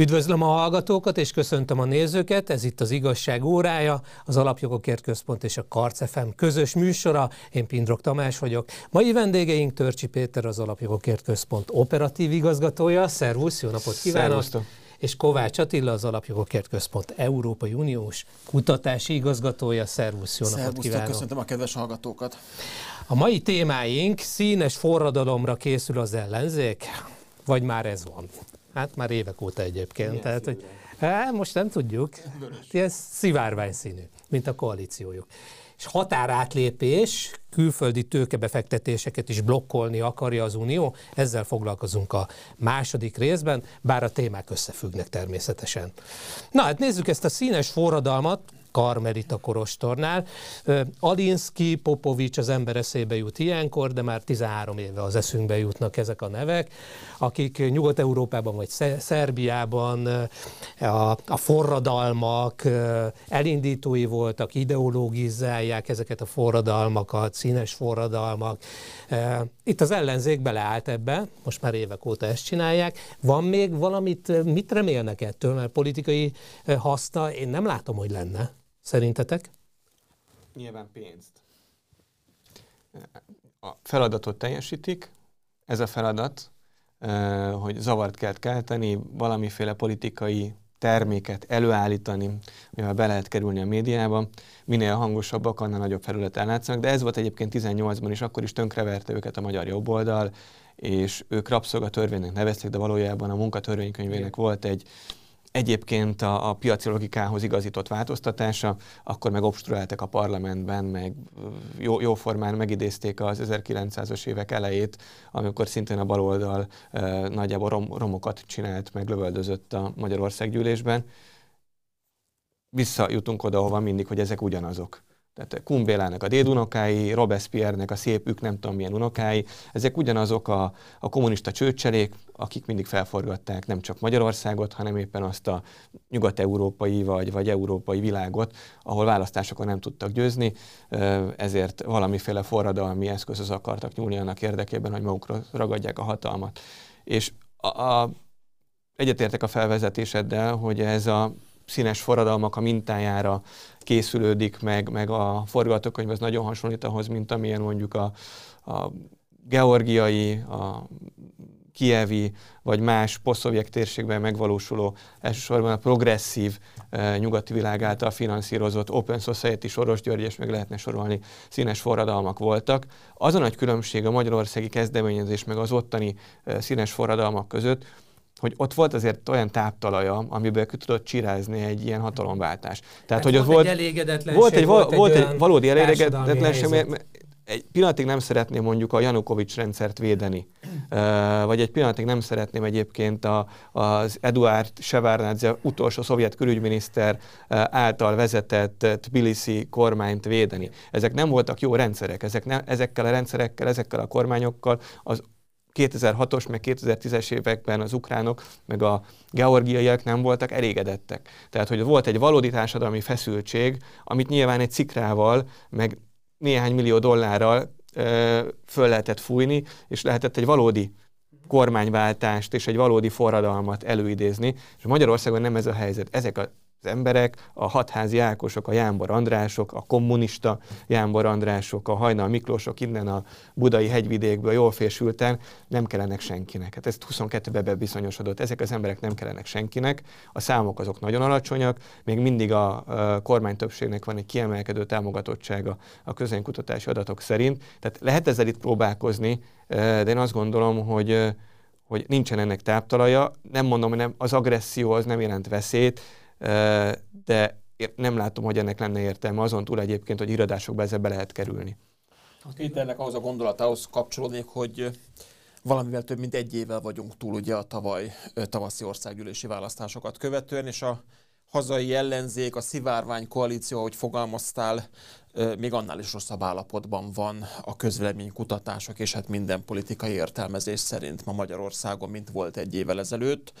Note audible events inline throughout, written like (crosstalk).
Üdvözlöm a hallgatókat és köszöntöm a nézőket, ez itt az Igazság órája, az Alapjogokért Központ és a Karc FM közös műsora, én Pindrok Tamás vagyok. Mai vendégeink Törcsi Péter, az Alapjogokért Központ operatív igazgatója, szervusz, jó napot kívánok! Szervusztok. És Kovács Attila, az Alapjogokért Központ Európai Uniós kutatási igazgatója, szervusz, jó napot kívánok! köszöntöm a kedves hallgatókat! A mai témáink színes forradalomra készül az ellenzék, vagy már ez van? Hát már évek óta egyébként. Milyen Tehát, hogy, hát, most nem tudjuk. Ilyen szivárvány színű, mint a koalíciójuk. És határátlépés, külföldi tőkebefektetéseket is blokkolni akarja az Unió, ezzel foglalkozunk a második részben, bár a témák összefüggnek természetesen. Na hát nézzük ezt a színes forradalmat, Karmelita Korostornál. Alinski, Popovics az ember eszébe jut ilyenkor, de már 13 éve az eszünkbe jutnak ezek a nevek, akik Nyugat-Európában vagy Szerbiában a, a forradalmak elindítói voltak, ideológizálják ezeket a forradalmakat, színes forradalmak. Itt az ellenzék beleállt ebbe, most már évek óta ezt csinálják. Van még valamit, mit remélnek ettől, mert politikai haszna én nem látom, hogy lenne. Szerintetek? Nyilván pénzt. A feladatot teljesítik, ez a feladat, hogy zavart kell kelteni, valamiféle politikai terméket előállítani, mivel be lehet kerülni a médiába. Minél hangosabbak, annál nagyobb felület ellátszanak, de ez volt egyébként 18-ban is, akkor is tönkreverte őket a magyar jobboldal, és ők rabszolgatörvénynek nevezték, de valójában a munkatörvénykönyvének volt egy egyébként a, a piaci logikához igazított változtatása, akkor meg obstruáltak a parlamentben, meg jó, jóformán megidézték az 1900-as évek elejét, amikor szintén a baloldal e, nagyjából rom, romokat csinált, meg lövöldözött a Magyarország gyűlésben. Visszajutunk oda, ahova mindig, hogy ezek ugyanazok. Tehát Kumbélának a dédunokái, Robespierre-nek a szép ők nem tudom milyen unokái, ezek ugyanazok a, a kommunista csőcselék, akik mindig felforgatták nem csak Magyarországot, hanem éppen azt a nyugat-európai vagy, vagy európai világot, ahol választásokon nem tudtak győzni, ezért valamiféle forradalmi eszközhöz akartak nyúlni annak érdekében, hogy magukra ragadják a hatalmat. És a, a, egyetértek a felvezetéseddel, hogy ez a színes forradalmak a mintájára készülődik, meg, meg a forgatókönyv az nagyon hasonlít ahhoz, mint amilyen mondjuk a, a georgiai, a kievi vagy más posztszovjet térségben megvalósuló, elsősorban a progresszív e, nyugati világ által finanszírozott Open Society, Soros György, és meg lehetne sorolni, színes forradalmak voltak. Az a nagy különbség a magyarországi kezdeményezés meg az ottani e, színes forradalmak között, hogy ott volt azért olyan táptalaja, amiből ki tudott csirázni egy ilyen hatalomváltás. Tehát, hogy volt, ott volt egy volt egy, volt egy, volt egy valódi elégedetlenség, mert egy pillanatig nem szeretném mondjuk a Janukovics rendszert védeni, vagy egy pillanatig nem szeretném egyébként a, az Eduard Sevárnádze utolsó szovjet külügyminiszter által vezetett Tbilisi kormányt védeni. Ezek nem voltak jó rendszerek, ezek nem, ezekkel a rendszerekkel, ezekkel a kormányokkal az 2006-os, meg 2010-es években az ukránok, meg a georgiaiak nem voltak elégedettek. Tehát, hogy volt egy valódi társadalmi feszültség, amit nyilván egy cikrával, meg néhány millió dollárral ö, föl lehetett fújni, és lehetett egy valódi kormányváltást és egy valódi forradalmat előidézni. És Magyarországon nem ez a helyzet. Ezek a az emberek, a hatházi Ákosok, a Jánbor Andrások, a kommunista Jánbor Andrások, a Hajnal Miklósok innen a budai hegyvidékből jól fésülten nem kellenek senkinek. Hát ez 22-ben bebizonyosodott. Ezek az emberek nem kellenek senkinek. A számok azok nagyon alacsonyak, még mindig a, a kormány többségnek van egy kiemelkedő támogatottsága a közönkutatási adatok szerint. Tehát lehet ezzel itt próbálkozni, de én azt gondolom, hogy hogy nincsen ennek táptalaja. Nem mondom, hogy nem, az agresszió az nem jelent veszélyt, de nem látom, hogy ennek lenne értelme azon túl egyébként, hogy iradásokba ezzel be lehet kerülni. Péternek ahhoz a gondolatához kapcsolódnék, hogy valamivel több mint egy évvel vagyunk túl ugye a tavaly tavaszi országgyűlési választásokat követően, és a hazai ellenzék, a szivárvány koalíció, ahogy fogalmaztál, még annál is rosszabb állapotban van a közvéleménykutatások, és hát minden politikai értelmezés szerint ma Magyarországon, mint volt egy évvel ezelőtt,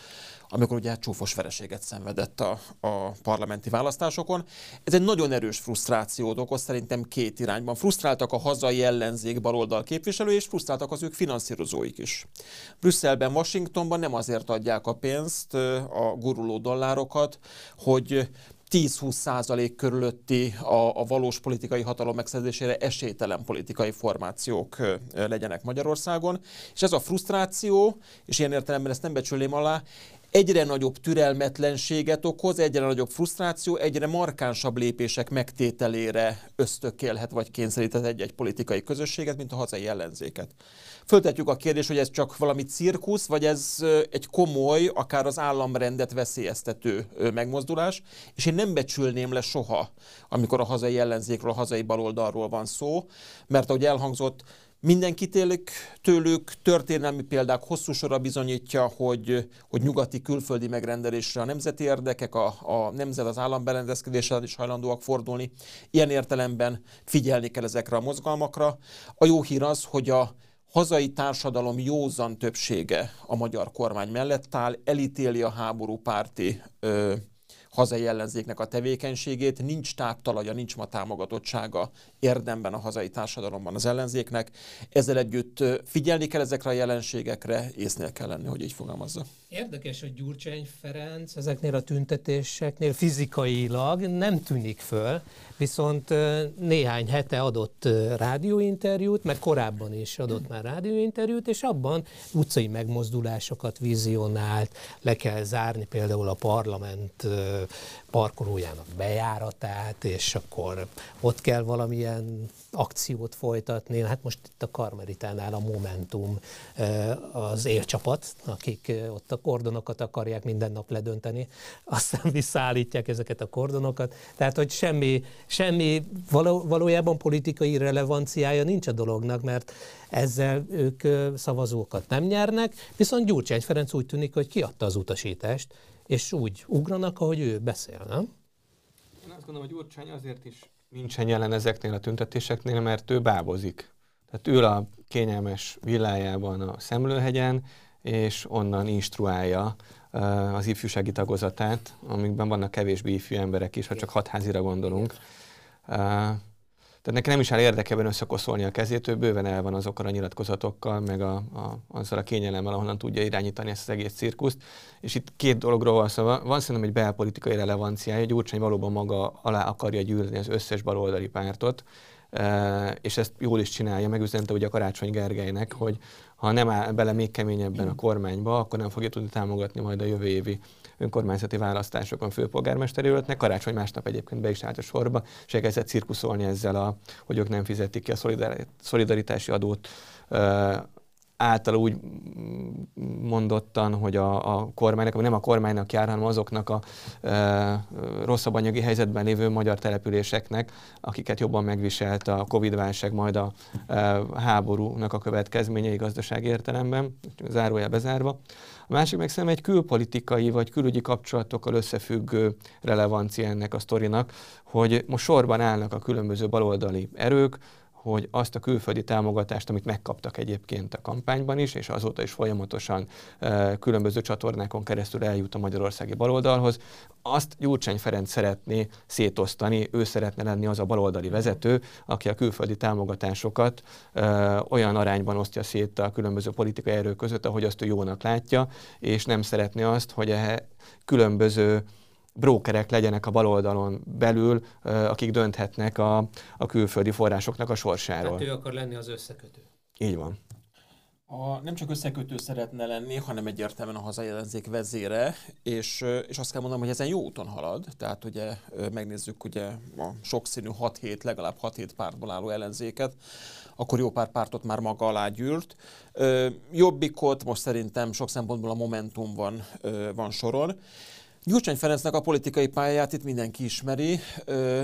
amikor ugye csúfos vereséget szenvedett a, a parlamenti választásokon. Ez egy nagyon erős frusztrációt okoz, szerintem két irányban. Frusztráltak a hazai ellenzék baloldal képviselői, és frusztráltak az ők finanszírozóik is. Brüsszelben, Washingtonban nem azért adják a pénzt, a guruló dollárokat, hogy 10-20 százalék körülötti a, a valós politikai hatalom megszerzésére esélytelen politikai formációk legyenek Magyarországon. És ez a frusztráció, és ilyen értelemben ezt nem becsülném alá, egyre nagyobb türelmetlenséget okoz, egyre nagyobb frusztráció, egyre markánsabb lépések megtételére ösztökélhet vagy kényszeríthet egy-egy politikai közösséget, mint a hazai ellenzéket. Föltetjük a kérdést, hogy ez csak valami cirkusz, vagy ez egy komoly, akár az államrendet veszélyeztető megmozdulás, és én nem becsülném le soha, amikor a hazai ellenzékről, a hazai baloldalról van szó, mert ahogy elhangzott, Mindenki tőlük, tőlük történelmi példák hosszú sora bizonyítja, hogy, hogy nyugati külföldi megrendelésre a nemzeti érdekek, a, a nemzet az államberendezkedéssel is hajlandóak fordulni. Ilyen értelemben figyelni kell ezekre a mozgalmakra. A jó hír az, hogy a hazai társadalom józan többsége a magyar kormány mellett áll, elítéli a háború párti ö, hazai ellenzéknek a tevékenységét, nincs táptalaja, nincs ma támogatottsága érdemben a hazai társadalomban az ellenzéknek. Ezzel együtt figyelni kell ezekre a jelenségekre, észnél kell lenni, hogy így fogalmazza. Érdekes, hogy Gyurcsány Ferenc ezeknél a tüntetéseknél fizikailag nem tűnik föl, viszont néhány hete adott rádióinterjút, meg korábban is adott már rádióinterjút, és abban utcai megmozdulásokat vizionált, le kell zárni például a parlament parkolójának bejáratát, és akkor ott kell valamilyen akciót folytatni. Hát most itt a Karmelitánál a Momentum az élcsapat, akik ott a kordonokat akarják minden nap ledönteni, (laughs) aztán visszaállítják ezeket a kordonokat. Tehát, hogy semmi, semmi való, valójában politikai relevanciája nincs a dolognak, mert ezzel ők szavazókat nem nyernek, viszont Gyurcsány Ferenc úgy tűnik, hogy kiadta az utasítást, és úgy ugranak, ahogy ő beszél, nem? Én azt gondolom, hogy Gyurcsány azért is nincsen jelen ezeknél a tüntetéseknél, mert ő bábozik. Tehát ül a kényelmes villájában a Szemlőhegyen, és onnan instruálja az ifjúsági tagozatát, amikben vannak kevésbé ifjú emberek is, ha csak hatházira gondolunk. Tehát neki nem is áll érdekében összekoszolni a kezét, ő bőven el van azokkal a nyilatkozatokkal, meg a, a, azzal a kényelemmel, ahonnan tudja irányítani ezt az egész cirkuszt. És itt két dologról van szó. Van szerintem egy belpolitikai relevanciája, Gyurcsány valóban maga alá akarja gyűrni az összes baloldali pártot, és ezt jól is csinálja, megüzente ugye a Karácsony Gergelynek, hogy ha nem áll bele még keményebben a kormányba, akkor nem fogja tudni támogatni majd a jövő évi önkormányzati választásokon főpolgármesteri jelöltnek. Karácsony másnap egyébként be is állt a sorba, és elkezdett cirkuszolni ezzel, a, hogy ők nem fizetik ki a szolidaritási adót által úgy mondottan, hogy a, a kormánynak, vagy nem a kormánynak jár, hanem azoknak a e, rosszabb anyagi helyzetben lévő magyar településeknek, akiket jobban megviselt a Covid-válság, majd a e, háborúnak a következményei gazdasági értelemben, zárójel bezárva. A másik meg szerintem egy külpolitikai vagy külügyi kapcsolatokkal összefüggő relevancia ennek a sztorinak, hogy most sorban állnak a különböző baloldali erők, hogy azt a külföldi támogatást, amit megkaptak egyébként a kampányban is, és azóta is folyamatosan e, különböző csatornákon keresztül eljut a magyarországi baloldalhoz, azt Gyurcsány Ferenc szeretné szétosztani, ő szeretne lenni az a baloldali vezető, aki a külföldi támogatásokat e, olyan arányban osztja szét a különböző politikai erők között, ahogy azt ő jónak látja, és nem szeretné azt, hogy e különböző brókerek legyenek a baloldalon belül, akik dönthetnek a, a külföldi forrásoknak a sorsáról. Tehát ő akar lenni az összekötő. Így van. A, nem csak összekötő szeretne lenni, hanem egyértelműen a hazai ellenzék vezére, és, és azt kell mondanom, hogy ezen jó úton halad. Tehát ugye megnézzük ugye a sokszínű 6 hét, legalább 6 hét pártból álló ellenzéket, akkor jó pár pártot már maga alá gyűrt. Jobbikot most szerintem sok szempontból a Momentum van, van soron. Gyurcsány Ferencnek a politikai pályáját itt mindenki ismeri,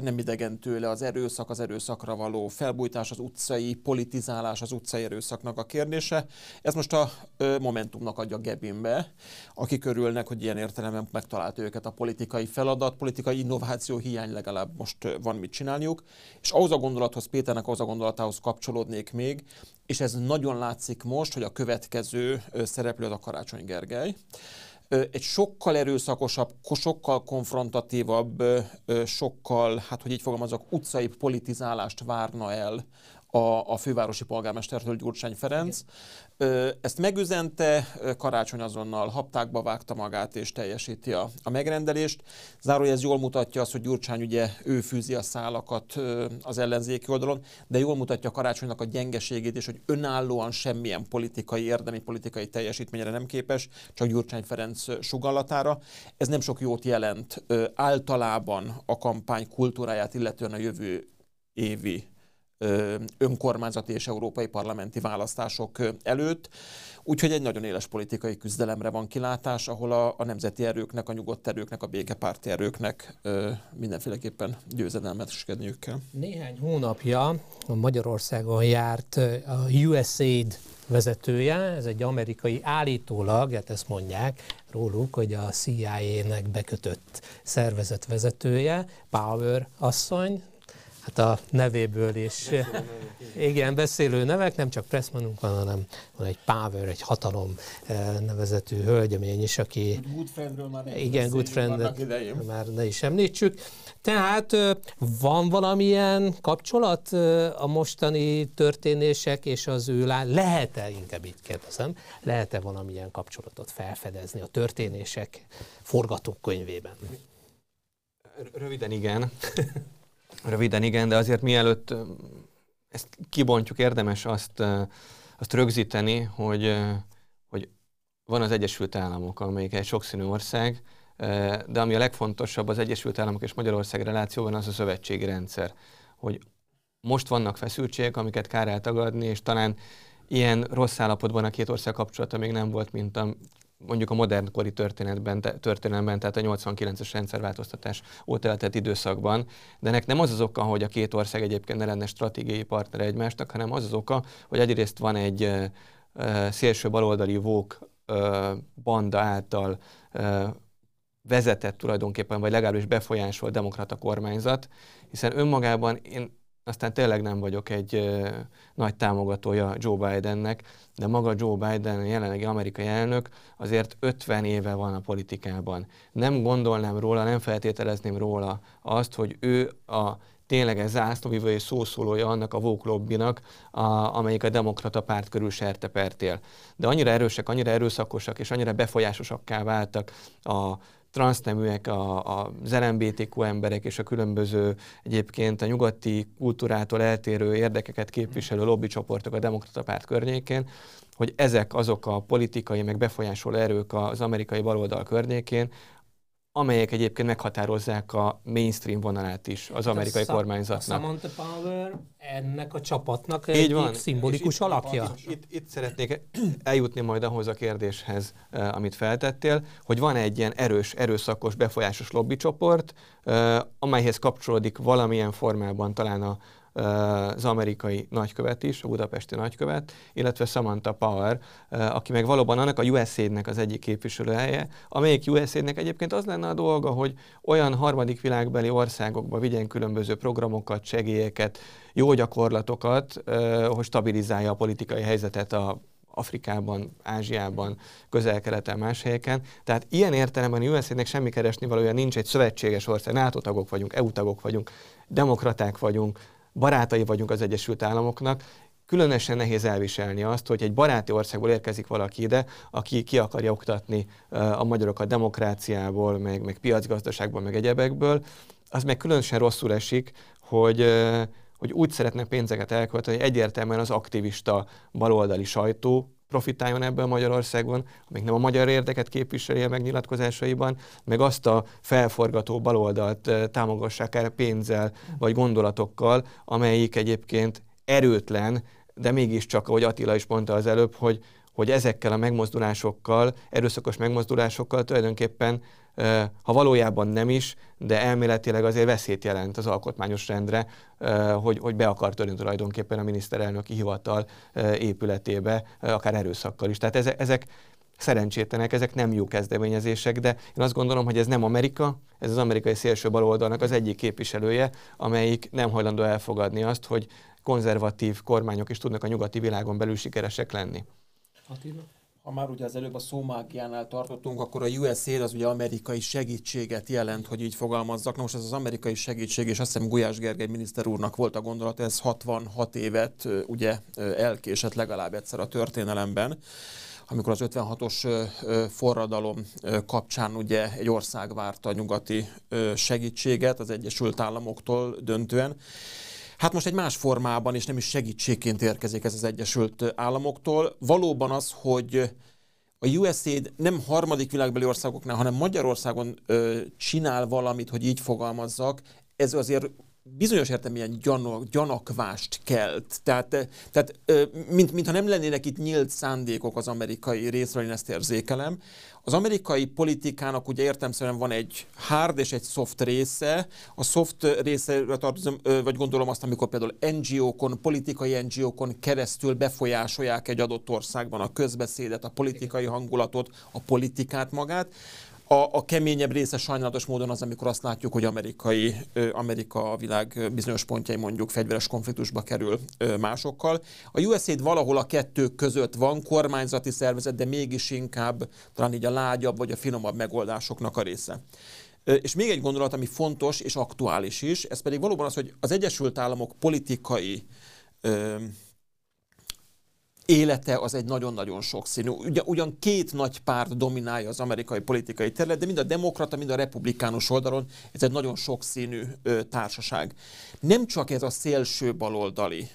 nem idegen tőle az erőszak, az erőszakra való felbújtás, az utcai politizálás, az utcai erőszaknak a kérdése. Ez most a Momentumnak adja Gebinbe, akik örülnek, hogy ilyen értelemben megtalálta őket a politikai feladat, politikai innováció hiány legalább most van mit csinálniuk. És ahhoz a gondolathoz, Péternek ahhoz a gondolatához kapcsolódnék még, és ez nagyon látszik most, hogy a következő szereplő az a Karácsony Gergely egy sokkal erőszakosabb, sokkal konfrontatívabb, sokkal, hát hogy így fogalmazok, utcai politizálást várna el a, a fővárosi polgármestertől Gyurcsány Ferenc. Ezt megüzente, Karácsony azonnal haptákba vágta magát és teljesíti a, a megrendelést. Zárója ez jól mutatja azt, hogy Gyurcsány ugye ő fűzi a szálakat az ellenzéki oldalon, de jól mutatja Karácsonynak a gyengeségét, és hogy önállóan semmilyen politikai, érdemi politikai teljesítményre nem képes, csak Gyurcsány Ferenc sugallatára. Ez nem sok jót jelent általában a kampány kultúráját, illetően a jövő évi önkormányzati és európai parlamenti választások előtt. Úgyhogy egy nagyon éles politikai küzdelemre van kilátás, ahol a, a nemzeti erőknek, a nyugodt erőknek, a békepárti erőknek ö, mindenféleképpen győzedelmeskedniük kell. Néhány hónapja Magyarországon járt a USAID vezetője, ez egy amerikai állítólag, hát ezt mondják róluk, hogy a CIA-nek bekötött szervezet vezetője, Power asszony, hát a nevéből is. Igen, beszélő nevek, nem csak Pressmanunk van, hanem van egy Power, egy hatalom eh, nevezetű hölgyemény is, aki... Good már Igen, Good friend már ne is említsük. Tehát eh, van valamilyen kapcsolat eh, a mostani történések és az ő lá... Lehet-e, inkább itt kérdezem, lehet-e valamilyen kapcsolatot felfedezni a történések forgatókönyvében? Röviden igen. Röviden igen, de azért mielőtt ezt kibontjuk, érdemes azt, azt rögzíteni, hogy, hogy van az Egyesült Államok, amelyik egy sokszínű ország, de ami a legfontosabb az Egyesült Államok és Magyarország relációban, az a szövetségi rendszer. Hogy most vannak feszültségek, amiket kár eltagadni, és talán ilyen rossz állapotban a két ország kapcsolata még nem volt, mint a mondjuk a modern kori történetben, történelemben, tehát a 89-es rendszerváltoztatás óta eltelt időszakban, de ennek nem az az oka, hogy a két ország egyébként ne lenne stratégiai partner egymásnak, hanem az az oka, hogy egyrészt van egy uh, szélső baloldali vók uh, banda által vezetett tulajdonképpen, vagy legalábbis befolyásolt demokrata kormányzat, hiszen önmagában én aztán tényleg nem vagyok egy nagy támogatója Joe Bidennek, de maga Joe Biden, a jelenlegi amerikai elnök, azért 50 éve van a politikában. Nem gondolnám róla, nem feltételezném róla azt, hogy ő a tényleges zászlóvívő és szószólója annak a Vogue lobbynak, a, amelyik a demokrata párt körül sertepertél. De annyira erősek, annyira erőszakosak és annyira befolyásosakká váltak a transzneműek, a, a, az LMBTQ emberek és a különböző egyébként a nyugati kultúrától eltérő érdekeket képviselő lobbycsoportok a demokrata párt környékén, hogy ezek azok a politikai meg befolyásoló erők az amerikai baloldal környékén, amelyek egyébként meghatározzák a mainstream vonalát is az hát amerikai a kormányzatnak. A Samantha Power ennek a csapatnak Így van. szimbolikus itt, alakja? Itt, itt, itt szeretnék eljutni majd ahhoz a kérdéshez, uh, amit feltettél, hogy van egy ilyen erős, erőszakos, befolyásos lobbycsoport, uh, amelyhez kapcsolódik valamilyen formában talán a, az amerikai nagykövet is, a budapesti nagykövet, illetve Samantha Power, aki meg valóban annak a USAID-nek az egyik képviselőhelye, amelyik USAID-nek egyébként az lenne a dolga, hogy olyan harmadik világbeli országokba vigyen különböző programokat, segélyeket, jó gyakorlatokat, hogy stabilizálja a politikai helyzetet a Afrikában, Ázsiában, közel-keleten, más helyeken. Tehát ilyen értelemben a USA-nek semmi keresni valója nincs, egy szövetséges ország, NATO tagok vagyunk, EU tagok vagyunk, demokraták vagyunk, barátai vagyunk az Egyesült Államoknak, különösen nehéz elviselni azt, hogy egy baráti országból érkezik valaki ide, aki ki akarja oktatni a magyarokat demokráciából, meg, meg piacgazdaságból, meg egyebekből, az meg különösen rosszul esik, hogy, hogy úgy szeretne pénzeket elkölteni, hogy egyértelműen az aktivista baloldali sajtó profitáljon ebből Magyarországon, amíg nem a magyar érdeket képviseli a megnyilatkozásaiban, meg azt a felforgató baloldalt támogassák el pénzzel vagy gondolatokkal, amelyik egyébként erőtlen, de mégiscsak, ahogy Attila is mondta az előbb, hogy, hogy ezekkel a megmozdulásokkal, erőszakos megmozdulásokkal tulajdonképpen ha valójában nem is, de elméletileg azért veszélyt jelent az alkotmányos rendre, hogy, hogy be akar törni tulajdonképpen a miniszterelnöki hivatal épületébe, akár erőszakkal is. Tehát ezek, ezek szerencsétlenek, ezek nem jó kezdeményezések, de én azt gondolom, hogy ez nem Amerika, ez az amerikai szélső baloldalnak az egyik képviselője, amelyik nem hajlandó elfogadni azt, hogy konzervatív kormányok is tudnak a nyugati világon belül sikeresek lenni. Attila? Ha már ugye az előbb a szómágiánál tartottunk, akkor a USAID az ugye amerikai segítséget jelent, hogy így fogalmazzak. Na most ez az amerikai segítség, és azt hiszem Gulyás Gergely miniszter úrnak volt a gondolat, ez 66 évet ugye elkésett legalább egyszer a történelemben amikor az 56-os forradalom kapcsán ugye egy ország várta a nyugati segítséget az Egyesült Államoktól döntően. Hát most egy más formában, és nem is segítségként érkezik ez az Egyesült Államoktól. Valóban az, hogy a USAID nem harmadik világbeli országoknál, hanem Magyarországon ö, csinál valamit, hogy így fogalmazzak, ez azért bizonyos értelemben gyan, gyanakvást kelt. Tehát, tehát mint, mintha nem lennének itt nyílt szándékok az amerikai részről, én ezt érzékelem. Az amerikai politikának ugye értelmszerűen van egy hard és egy soft része. A soft része, tartozom, vagy gondolom azt, amikor például NGO-kon, politikai NGO-kon keresztül befolyásolják egy adott országban a közbeszédet, a politikai hangulatot, a politikát magát. A, a keményebb része sajnálatos módon az, amikor azt látjuk, hogy amerikai, Amerika a világ bizonyos pontjai mondjuk fegyveres konfliktusba kerül másokkal. A USAID valahol a kettő között van, kormányzati szervezet, de mégis inkább talán így a lágyabb vagy a finomabb megoldásoknak a része. És még egy gondolat, ami fontos és aktuális is, ez pedig valóban az, hogy az Egyesült Államok politikai élete az egy nagyon-nagyon sokszínű. Ugyan, ugyan két nagy párt dominálja az amerikai politikai terület, de mind a demokrata, mind a republikánus oldalon ez egy nagyon sokszínű ö, társaság. Nem csak ez a szélső baloldali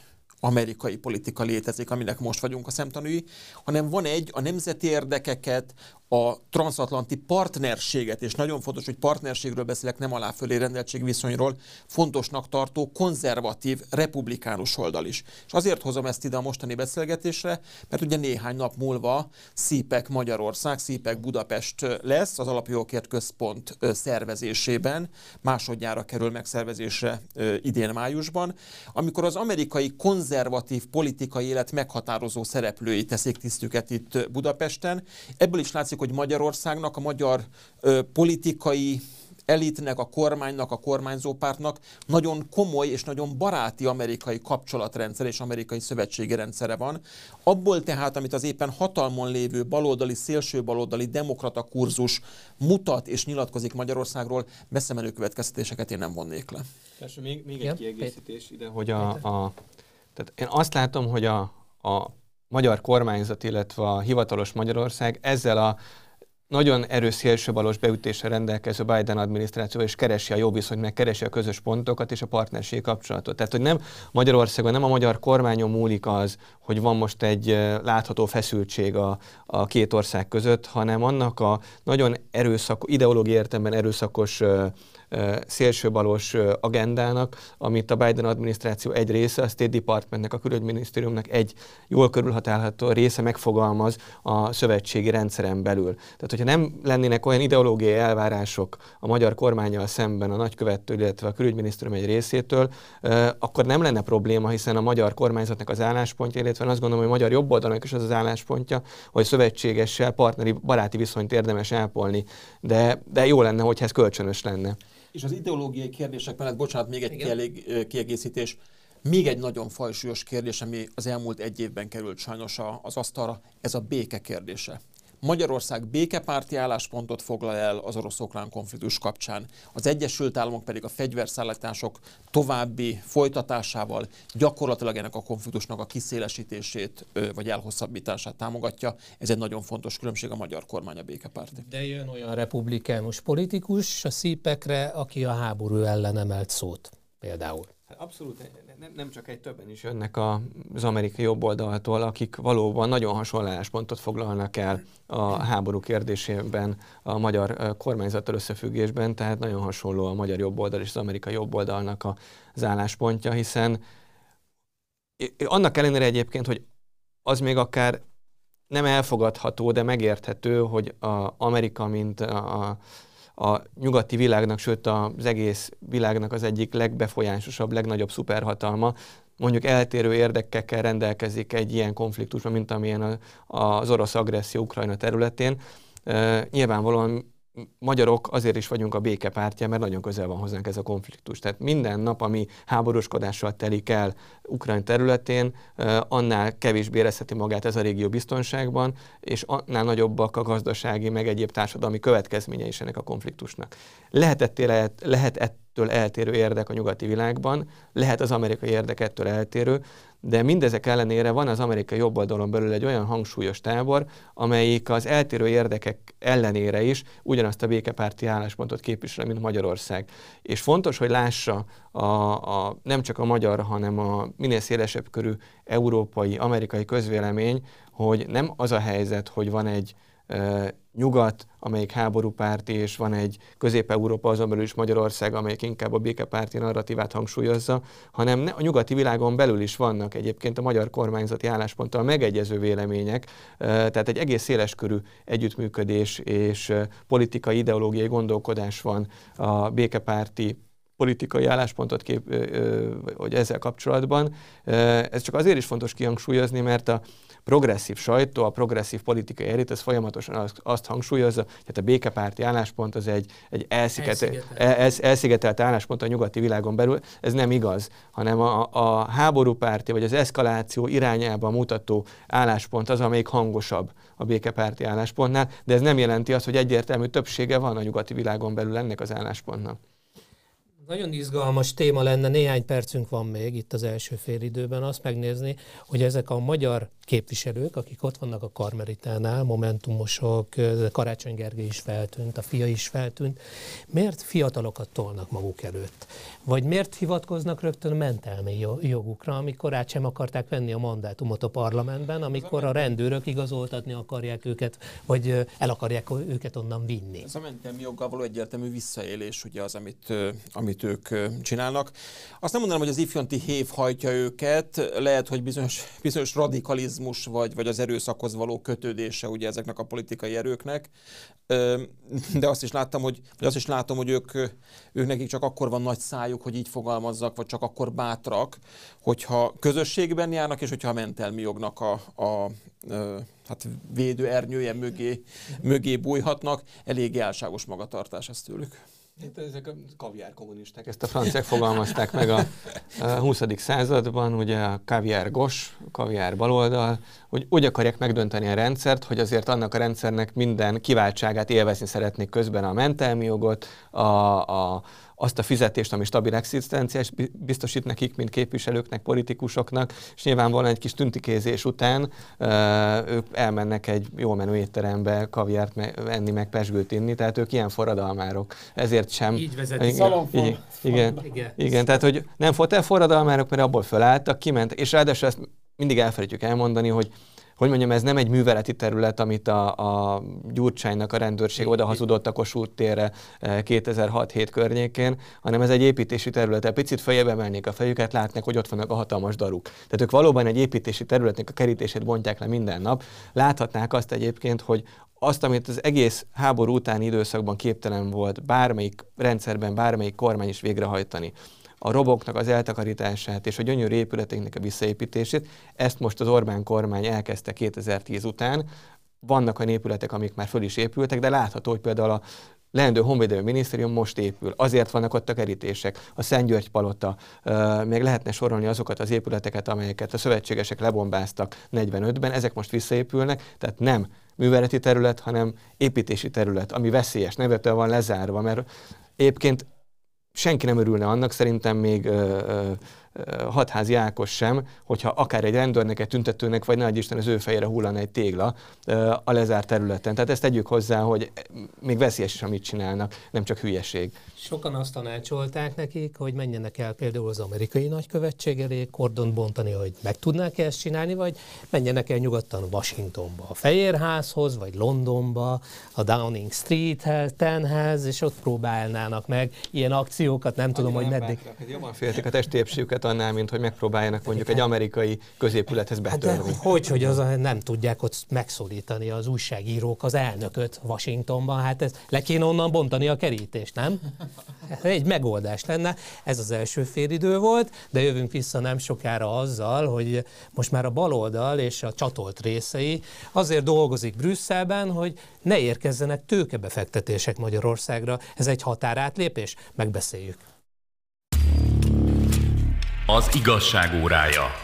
amerikai politika létezik, aminek most vagyunk a szemtanúi, hanem van egy a nemzeti érdekeket, a transatlanti partnerséget, és nagyon fontos, hogy partnerségről beszélek, nem aláfölé rendeltség viszonyról, fontosnak tartó konzervatív republikánus oldal is. És azért hozom ezt ide a mostani beszélgetésre, mert ugye néhány nap múlva Szípek Magyarország, Szípek Budapest lesz az Alapjogokért Központ szervezésében, másodjára kerül megszervezésre idén májusban, amikor az amerikai konzervatív politikai élet meghatározó szereplői teszik tisztüket itt Budapesten. Ebből is látszik, hogy Magyarországnak, a magyar ö, politikai elitnek, a kormánynak, a kormányzó pártnak nagyon komoly és nagyon baráti amerikai kapcsolatrendszer és amerikai szövetségi rendszere van. Abból tehát, amit az éppen hatalmon lévő baloldali, szélső baloldali demokrata kurzus mutat és nyilatkozik Magyarországról, beszemenő következtetéseket én nem vonnék le. Persze, még, még egy kiegészítés ide, hogy a, a, tehát én azt látom, hogy a, a magyar kormányzat, illetve a hivatalos Magyarország ezzel a nagyon erős szélsőbalos beütéssel rendelkező Biden adminisztráció és keresi a jó viszonyt, meg keresi a közös pontokat és a partnerségi kapcsolatot. Tehát, hogy nem Magyarországon, nem a magyar kormányon múlik az, hogy van most egy látható feszültség a, a két ország között, hanem annak a nagyon erőszak, ideológiai értelemben erőszakos szélsőbalos agendának, amit a Biden adminisztráció egy része, a State Departmentnek, a külügyminisztériumnak egy jól körülhatálható része megfogalmaz a szövetségi rendszeren belül. Tehát, hogyha nem lennének olyan ideológiai elvárások a magyar kormányjal szemben a nagykövettől, illetve a külügyminisztérium egy részétől, akkor nem lenne probléma, hiszen a magyar kormányzatnak az álláspontja, illetve azt gondolom, hogy a magyar jobboldalnak is az az álláspontja, hogy szövetségessel partneri baráti viszonyt érdemes ápolni, de, de jó lenne, hogyha ez kölcsönös lenne. És az ideológiai kérdések mellett, bocsánat, még egy kielég, kiegészítés, még egy nagyon fajsúlyos kérdés, ami az elmúlt egy évben került sajnos az asztalra, ez a béke kérdése. Magyarország békepárti álláspontot foglal el az orosz-ukrán konfliktus kapcsán. Az Egyesült Államok pedig a fegyverszállítások további folytatásával gyakorlatilag ennek a konfliktusnak a kiszélesítését vagy elhosszabbítását támogatja. Ez egy nagyon fontos különbség a magyar kormány a békepárti. De jön olyan republikánus politikus a szípekre, aki a háború ellen emelt szót például. Abszolút nem, nem csak egy többen is jönnek az amerikai jobboldaltól, akik valóban nagyon hasonló álláspontot foglalnak el a háború kérdésében a magyar kormányzattal összefüggésben, tehát nagyon hasonló a magyar jobboldal és az amerikai jobboldalnak az álláspontja, hiszen annak ellenére egyébként, hogy az még akár nem elfogadható, de megérthető, hogy a Amerika, mint a, a nyugati világnak, sőt az egész világnak az egyik legbefolyásosabb, legnagyobb szuperhatalma, mondjuk eltérő érdekekkel rendelkezik egy ilyen konfliktusban, mint amilyen az orosz agresszió Ukrajna területén. Nyilvánvalóan magyarok azért is vagyunk a békepártja, mert nagyon közel van hozzánk ez a konfliktus. Tehát minden nap, ami háborúskodással telik el Ukrajna területén, annál kevésbé érezheti magát ez a régió biztonságban, és annál nagyobbak a gazdasági, meg egyéb társadalmi következményei is ennek a konfliktusnak. Lehet, lehet ettől eltérő érdek a nyugati világban, lehet az amerikai érdek ettől eltérő, de mindezek ellenére van az amerikai jobboldalon belül egy olyan hangsúlyos tábor, amelyik az eltérő érdekek ellenére is ugyanazt a békepárti álláspontot képvisel, mint Magyarország. És fontos, hogy lássa a, a, nem csak a magyar, hanem a minél szélesebb körű európai, amerikai közvélemény, hogy nem az a helyzet, hogy van egy nyugat, amelyik háborúpárti, és van egy közép-európa, azon belül is Magyarország, amelyik inkább a békepárti narratívát hangsúlyozza, hanem a nyugati világon belül is vannak egyébként a magyar kormányzati állásponttal megegyező vélemények, tehát egy egész széleskörű együttműködés és politikai, ideológiai gondolkodás van a békepárti politikai álláspontot kép, hogy ezzel kapcsolatban. Ez csak azért is fontos kihangsúlyozni, mert a progresszív sajtó, a progresszív politikai elit, ez folyamatosan azt, azt hangsúlyozza, hogy a békepárti álláspont az egy, egy elszigetelt, elszigetelt. elszigetelt álláspont a nyugati világon belül. Ez nem igaz, hanem a, a háborúpárti vagy az eszkaláció irányába mutató álláspont az, amelyik hangosabb a békepárti álláspontnál, de ez nem jelenti azt, hogy egyértelmű többsége van a nyugati világon belül ennek az álláspontnak. Nagyon izgalmas téma lenne, néhány percünk van még itt az első fél időben, azt megnézni, hogy ezek a magyar képviselők, akik ott vannak a Karmelitánál, momentumosok, Karácsony Gergely is feltűnt, a fia is feltűnt, miért fiatalokat tolnak maguk előtt? Vagy miért hivatkoznak rögtön mentelmi jogukra, amikor át sem akarták venni a mandátumot a parlamentben, amikor a rendőrök igazoltatni akarják őket, vagy el akarják őket onnan vinni? Ez a mentelmi joggal való egyértelmű visszaélés, ugye az, amit, amit ők csinálnak. Azt nem mondanám, hogy az ifjonti hév hajtja őket, lehet, hogy bizonyos, bizonyos radikalizmus, vagy, vagy az erőszakhoz való kötődése ugye ezeknek a politikai erőknek, de azt is láttam, hogy, vagy azt is látom, hogy ők, ők nekik csak akkor van nagy szájuk, hogy így fogalmazzak, vagy csak akkor bátrak, hogyha közösségben járnak, és hogyha a mentelmi jognak a, a hát védő ernyője mögé, mögé bújhatnak, elég álságos magatartás ez tőlük. Hát ezek a kaviár kommunisták, ezt a franciák fogalmazták meg a, a 20. században, ugye a kaviár gos, kaviár baloldal, hogy úgy akarják megdönteni a rendszert, hogy azért annak a rendszernek minden kiváltságát élvezni szeretnék közben a mentelmi jogot, a, a, azt a fizetést, ami stabil existenciás biztosít nekik, mint képviselőknek, politikusoknak, és nyilvánvalóan egy kis tüntikézés után ők elmennek egy jól menő étterembe kaviárt enni, meg pesgőt inni, tehát ők ilyen forradalmárok. Ezért sem... Így vezeti igen, igen, igen, igen, igen, tehát hogy nem fotel forradalmárok, mert abból fölálltak, kiment, és ráadásul ezt mindig elfelejtjük elmondani, hogy hogy mondjam, ez nem egy műveleti terület, amit a, a Gyurcsánynak a rendőrség oda hazudott a Kossuth térre 2006-7 eh, környékén, hanem ez egy építési terület. Egy picit feljebb emelnék a fejüket, látnak, hogy ott vannak a hatalmas daruk. Tehát ők valóban egy építési területnek a kerítését bontják le minden nap. Láthatnák azt egyébként, hogy azt, amit az egész háború utáni időszakban képtelen volt bármelyik rendszerben, bármelyik kormány is végrehajtani a roboknak az eltakarítását és a gyönyörű épületeknek a visszaépítését. Ezt most az Orbán kormány elkezdte 2010 után. Vannak a épületek, amik már föl is épültek, de látható, hogy például a leendő honvédelmi minisztérium most épül. Azért vannak ott a kerítések, a Szent György palota, még lehetne sorolni azokat az épületeket, amelyeket a szövetségesek lebombáztak 45-ben, ezek most visszaépülnek, tehát nem műveleti terület, hanem építési terület, ami veszélyes, nevetől van lezárva, mert egyébként senki nem örülne annak, szerintem még ö, ö, hatházi Ákos sem, hogyha akár egy rendőrnek, egy tüntetőnek, vagy nagy Isten az ő fejére hullana egy tégla a lezárt területen. Tehát ezt tegyük hozzá, hogy még veszélyes is, amit csinálnak, nem csak hülyeség. Sokan azt tanácsolták nekik, hogy menjenek el például az amerikai nagykövetség elé, kordon bontani, hogy meg tudnák -e ezt csinálni, vagy menjenek el nyugodtan Washingtonba, a Fehérházhoz, vagy Londonba, a Downing Streethez, Tenhez, és ott próbálnának meg ilyen akciókat, nem tudom, hogy meddig. Jobban féltik a testi sokat annál, mint hogy megpróbáljanak mondjuk egy amerikai középülethez hát betörni. Hát hogy, hogy az nem tudják ott megszólítani az újságírók az elnököt Washingtonban, hát ez le kéne onnan bontani a kerítést, nem? Egy megoldás lenne. Ez az első félidő volt, de jövünk vissza nem sokára azzal, hogy most már a baloldal és a csatolt részei azért dolgozik Brüsszelben, hogy ne érkezzenek tőkebefektetések Magyarországra. Ez egy határátlépés? Megbeszéljük. Az igazság órája.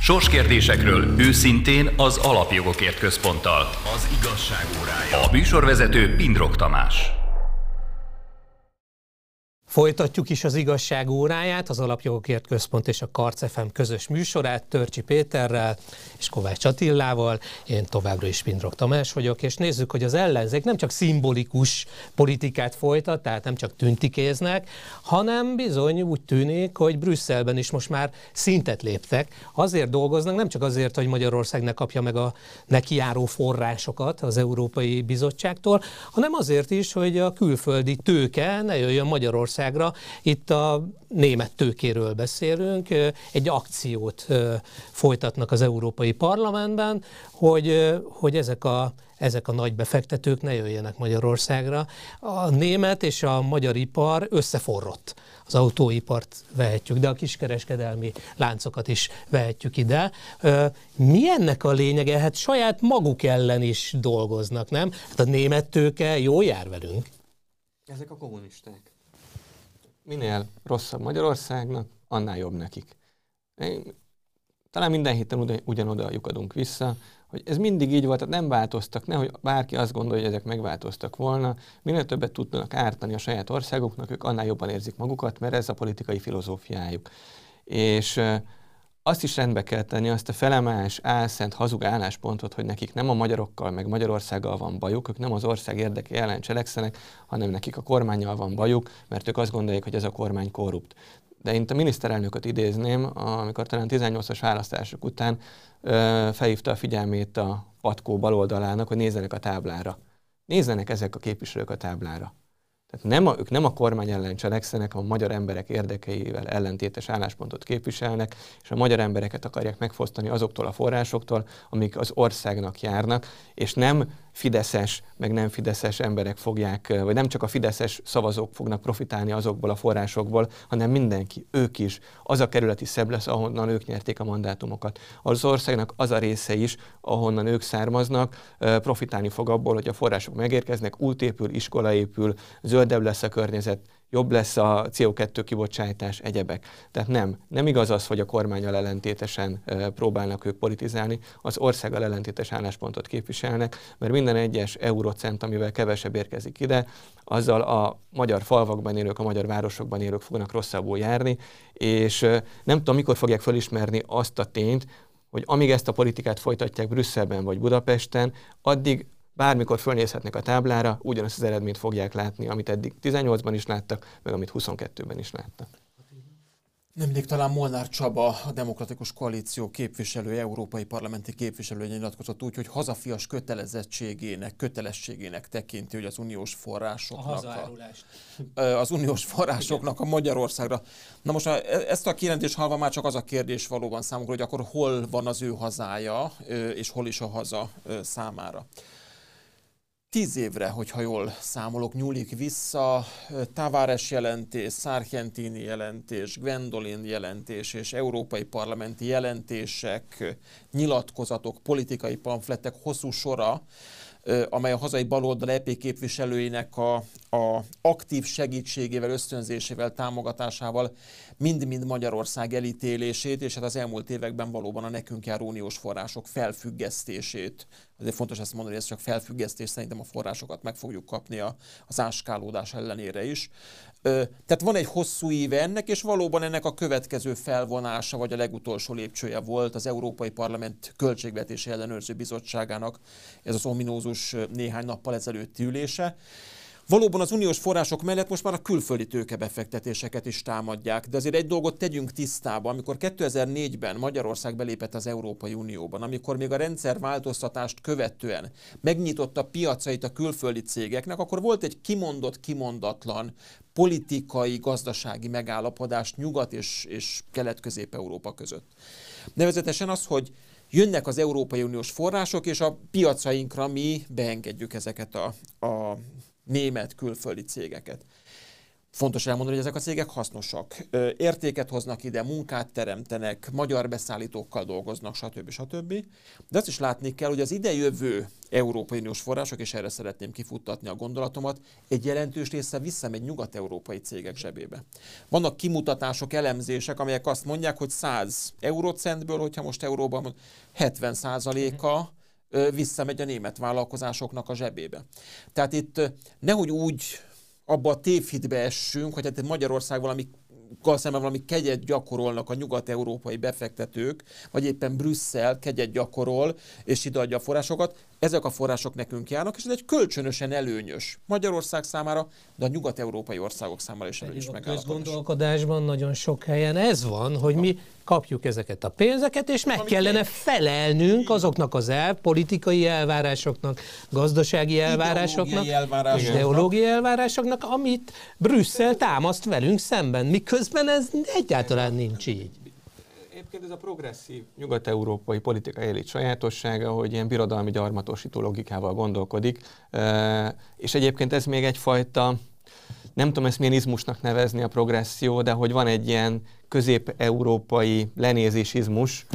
Sorskérdésekről őszintén az Alapjogokért Központtal. Az igazság órája. A műsorvezető Pindrok Tamás. Folytatjuk is az igazság óráját, az Alapjogokért Központ és a Karc FM közös műsorát Törcsi Péterrel és Kovács Attillával. Én továbbra is Pindrok Tamás vagyok, és nézzük, hogy az ellenzék nem csak szimbolikus politikát folytat, tehát nem csak tüntikéznek, hanem bizony úgy tűnik, hogy Brüsszelben is most már szintet léptek. Azért dolgoznak, nem csak azért, hogy Magyarország ne kapja meg a nekiáró forrásokat az Európai Bizottságtól, hanem azért is, hogy a külföldi tőke ne jöjjön Magyarország Magyarországra. Itt a német tőkéről beszélünk, egy akciót folytatnak az Európai Parlamentben, hogy, hogy ezek a ezek a nagy befektetők ne jöjjenek Magyarországra. A német és a magyar ipar összeforrott. Az autóipart vehetjük, de a kiskereskedelmi láncokat is vehetjük ide. Mi ennek a lényege? Hát saját maguk ellen is dolgoznak, nem? Hát a német tőke jó jár velünk. Ezek a kommunisták minél rosszabb Magyarországnak, annál jobb nekik. Én, talán minden héten ugyanoda lyukadunk vissza, hogy ez mindig így volt, tehát nem változtak, nehogy bárki azt gondolja, hogy ezek megváltoztak volna. Minél többet tudnak ártani a saját országoknak, ők annál jobban érzik magukat, mert ez a politikai filozófiájuk. És azt is rendbe kell tenni, azt a felemás, álszent, hazug álláspontot, hogy nekik nem a magyarokkal, meg Magyarországgal van bajuk, ők nem az ország érdeke ellen cselekszenek, hanem nekik a kormányjal van bajuk, mert ők azt gondolják, hogy ez a kormány korrupt. De én a miniszterelnököt idézném, amikor talán 18-as választások után ö, felhívta a figyelmét a patkó baloldalának, hogy nézzenek a táblára. Nézzenek ezek a képviselők a táblára. Tehát nem a, ők nem a kormány ellen cselekszenek, a magyar emberek érdekeivel ellentétes álláspontot képviselnek, és a magyar embereket akarják megfosztani azoktól a forrásoktól, amik az országnak járnak, és nem fideszes, meg nem fideszes emberek fogják, vagy nem csak a fideszes szavazók fognak profitálni azokból a forrásokból, hanem mindenki, ők is. Az a kerületi szebb lesz, ahonnan ők nyerték a mandátumokat. Az országnak az a része is, ahonnan ők származnak, profitálni fog abból, hogy a források megérkeznek, út épül, iskola épül, zöldebb lesz a környezet, jobb lesz a CO2 kibocsátás, egyebek. Tehát nem, nem igaz az, hogy a kormányal ellentétesen próbálnak ők politizálni, az országgal ellentétes álláspontot képviselnek, mert minden egyes eurocent, amivel kevesebb érkezik ide, azzal a magyar falvakban élők, a magyar városokban élők fognak rosszabbul járni, és nem tudom, mikor fogják felismerni azt a tényt, hogy amíg ezt a politikát folytatják Brüsszelben vagy Budapesten, addig bármikor fölnézhetnek a táblára, ugyanazt az eredményt fogják látni, amit eddig 18-ban is láttak, meg amit 22-ben is láttak. Nemrég talán Molnár Csaba, a Demokratikus Koalíció képviselő, európai parlamenti képviselő nyilatkozott úgy, hogy hazafias kötelezettségének, kötelességének tekinti, hogy az uniós forrásoknak a, a az uniós forrásoknak a Magyarországra. Na most e- ezt a kijelentést halva már csak az a kérdés valóban számukra, hogy akkor hol van az ő hazája, és hol is a haza számára. Tíz évre, hogyha jól számolok, nyúlik vissza Tavares jelentés, Sargentini jelentés, Gwendolyn jelentés és európai parlamenti jelentések, nyilatkozatok, politikai pamfletek hosszú sora, amely a hazai baloldal EP képviselőinek a, a aktív segítségével, ösztönzésével, támogatásával mind-mind Magyarország elítélését, és hát az elmúlt években valóban a nekünk járó uniós források felfüggesztését. Azért fontos ezt mondani, hogy ez csak felfüggesztés, szerintem a forrásokat meg fogjuk kapni a, az áskálódás ellenére is. Tehát van egy hosszú éve ennek, és valóban ennek a következő felvonása, vagy a legutolsó lépcsője volt az Európai Parlament Költségvetési Ellenőrző Bizottságának, ez az ominózus néhány nappal ezelőtti ülése Valóban az uniós források mellett most már a külföldi tőkebefektetéseket is támadják, de azért egy dolgot tegyünk tisztába. Amikor 2004-ben Magyarország belépett az Európai Unióban, amikor még a rendszer változtatást követően megnyitotta piacait a külföldi cégeknek, akkor volt egy kimondott, kimondatlan politikai, gazdasági megállapodás Nyugat és, és Kelet-Közép-Európa között. Nevezetesen az, hogy jönnek az Európai Uniós források, és a piacainkra mi beengedjük ezeket a, a német külföldi cégeket. Fontos elmondani, hogy ezek a cégek hasznosak. Értéket hoznak ide, munkát teremtenek, magyar beszállítókkal dolgoznak, stb. stb. De azt is látni kell, hogy az idejövő Európai Uniós források, és erre szeretném kifuttatni a gondolatomat, egy jelentős része visszamegy nyugat-európai cégek zsebébe. Vannak kimutatások, elemzések, amelyek azt mondják, hogy 100 eurocentből, hogyha most euróban 70 százaléka visszamegy a német vállalkozásoknak a zsebébe. Tehát itt nehogy úgy abba a tévhitbe essünk, hogy hát Magyarország valami szemben valami kegyet gyakorolnak a nyugat-európai befektetők, vagy éppen Brüsszel kegyet gyakorol, és ide adja a forrásokat ezek a források nekünk járnak, és ez egy kölcsönösen előnyös Magyarország számára, de a nyugat-európai országok számára is előnyös megállapodás. A közgondolkodásban nagyon sok helyen ez van, hogy mi kapjuk ezeket a pénzeket, és meg kellene felelnünk azoknak az el, politikai elvárásoknak, gazdasági elvárásoknak, elvárásoknak. ideológiai elvárásoknak, amit Brüsszel támaszt velünk szemben, miközben ez egyáltalán nincs így. Egyébként ez a progresszív nyugat-európai politikai elit sajátossága, hogy ilyen birodalmi gyarmatosító logikával gondolkodik, és egyébként ez még egyfajta, nem tudom ezt milyen izmusnak nevezni a progresszió, de hogy van egy ilyen közép-európai lenézésizmus,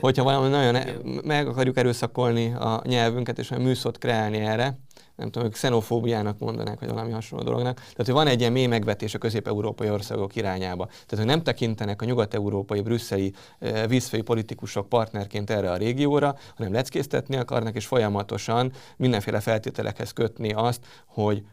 hogyha valami nagyon e- meg akarjuk erőszakolni a nyelvünket, és a műszot kreálni erre, nem tudom, ők xenofóbiának mondanák, vagy valami hasonló dolognak. Tehát, hogy van egy ilyen mély megvetés a közép-európai országok irányába. Tehát, hogy nem tekintenek a nyugat-európai, brüsszeli vízfői politikusok partnerként erre a régióra, hanem leckésztetni akarnak, és folyamatosan mindenféle feltételekhez kötni azt, hogy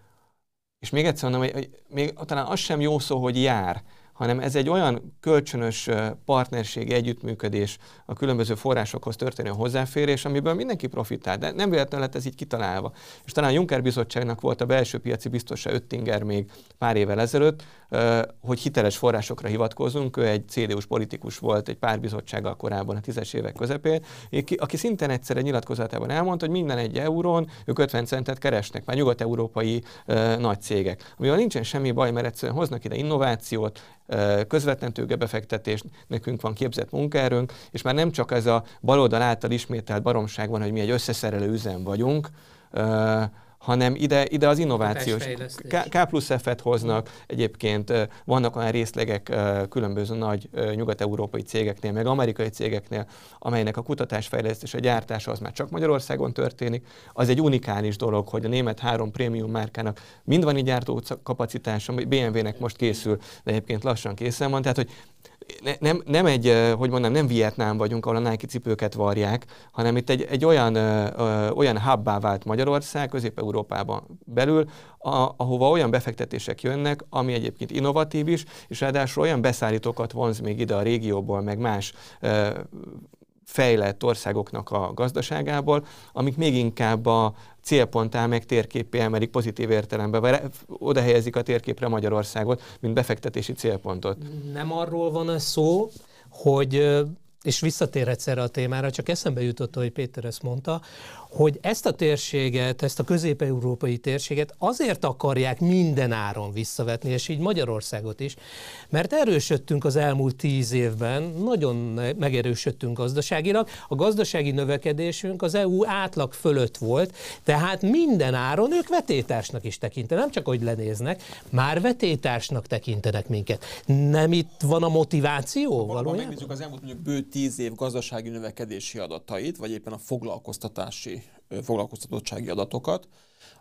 és még egyszer mondom, hogy még talán az sem jó szó, hogy jár, hanem ez egy olyan kölcsönös partnerség, együttműködés, a különböző forrásokhoz történő hozzáférés, amiből mindenki profitál, de nem véletlenül lett ez így kitalálva. És talán a Juncker Bizottságnak volt a belső piaci biztosa Öttinger még pár évvel ezelőtt, hogy hiteles forrásokra hivatkozunk. Ő egy CDU-s politikus volt egy pár bizottsággal korábban a tízes évek közepén, aki szintén egyszer egy nyilatkozatában elmondta, hogy minden egy eurón ők 50 centet keresnek, már nyugat-európai nagy cégek. Amivel nincsen semmi baj, mert egyszerűen hoznak ide innovációt, közvetlen tőkebefektetést, nekünk van képzett munkaerőnk, és már nem csak ez a baloldal által ismételt baromság van, hogy mi egy összeszerelő üzem vagyunk, hanem ide, ide az innovációs K, K plusz F-et hoznak, egyébként vannak olyan részlegek különböző nagy nyugat-európai cégeknél, meg amerikai cégeknél, amelynek a kutatásfejlesztés, a gyártása az már csak Magyarországon történik. Az egy unikális dolog, hogy a német három prémium márkának mind van így gyártó kapacitása, BMW-nek most készül, de egyébként lassan készen van, tehát hogy ne, nem, nem egy, hogy mondjam, nem Vietnám vagyunk, ahol a Nike cipőket varják, hanem itt egy, egy olyan, ö, olyan hubbá vált Magyarország, Közép-Európában belül, a, ahova olyan befektetések jönnek, ami egyébként innovatív is, és ráadásul olyan beszállítókat vonz még ide a régióból, meg más ö, fejlett országoknak a gazdaságából, amik még inkább a célponttá meg térképé emelik pozitív értelemben, vagy oda helyezik a térképre Magyarországot, mint befektetési célpontot. Nem arról van ez szó, hogy és visszatérhetsz erre a témára, csak eszembe jutott, hogy Péter ezt mondta, hogy ezt a térséget, ezt a közép-európai térséget azért akarják minden áron visszavetni, és így Magyarországot is, mert erősödtünk az elmúlt tíz évben, nagyon megerősödtünk gazdaságilag, a gazdasági növekedésünk az EU átlag fölött volt, tehát minden áron ők vetétársnak is tekintenek, nem csak hogy lenéznek, már vetétársnak tekintenek minket. Nem itt van a motiváció valójában? Ha megnézzük az elmúlt mondjuk bő tíz év gazdasági növekedési adatait, vagy éppen a foglalkoztatási foglalkoztatottsági adatokat,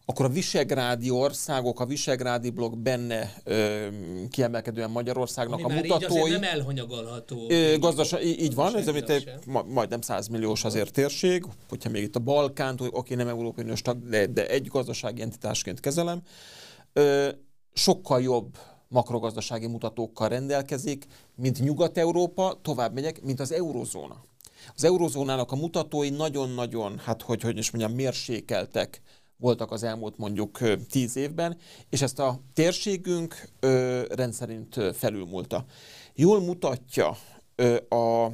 akkor a visegrádi országok, a visegrádi blokk benne ö, kiemelkedően Magyarországnak Ami a mutatói. Így nem elhanyagolható. Ö, gazdaság, így, így van, ez amit egy, ma, majdnem 100 milliós azért térség, hogyha még itt a Balkánt, oké, nem Európai Uniós tag, de, de egy gazdasági entitásként kezelem, ö, sokkal jobb makrogazdasági mutatókkal rendelkezik, mint Nyugat-Európa, tovább megyek, mint az eurozóna. Az eurozónának a mutatói nagyon-nagyon, hát hogy, hogy is mondjam, mérsékeltek voltak az elmúlt mondjuk tíz évben, és ezt a térségünk rendszerint felülmúlta. Jól mutatja a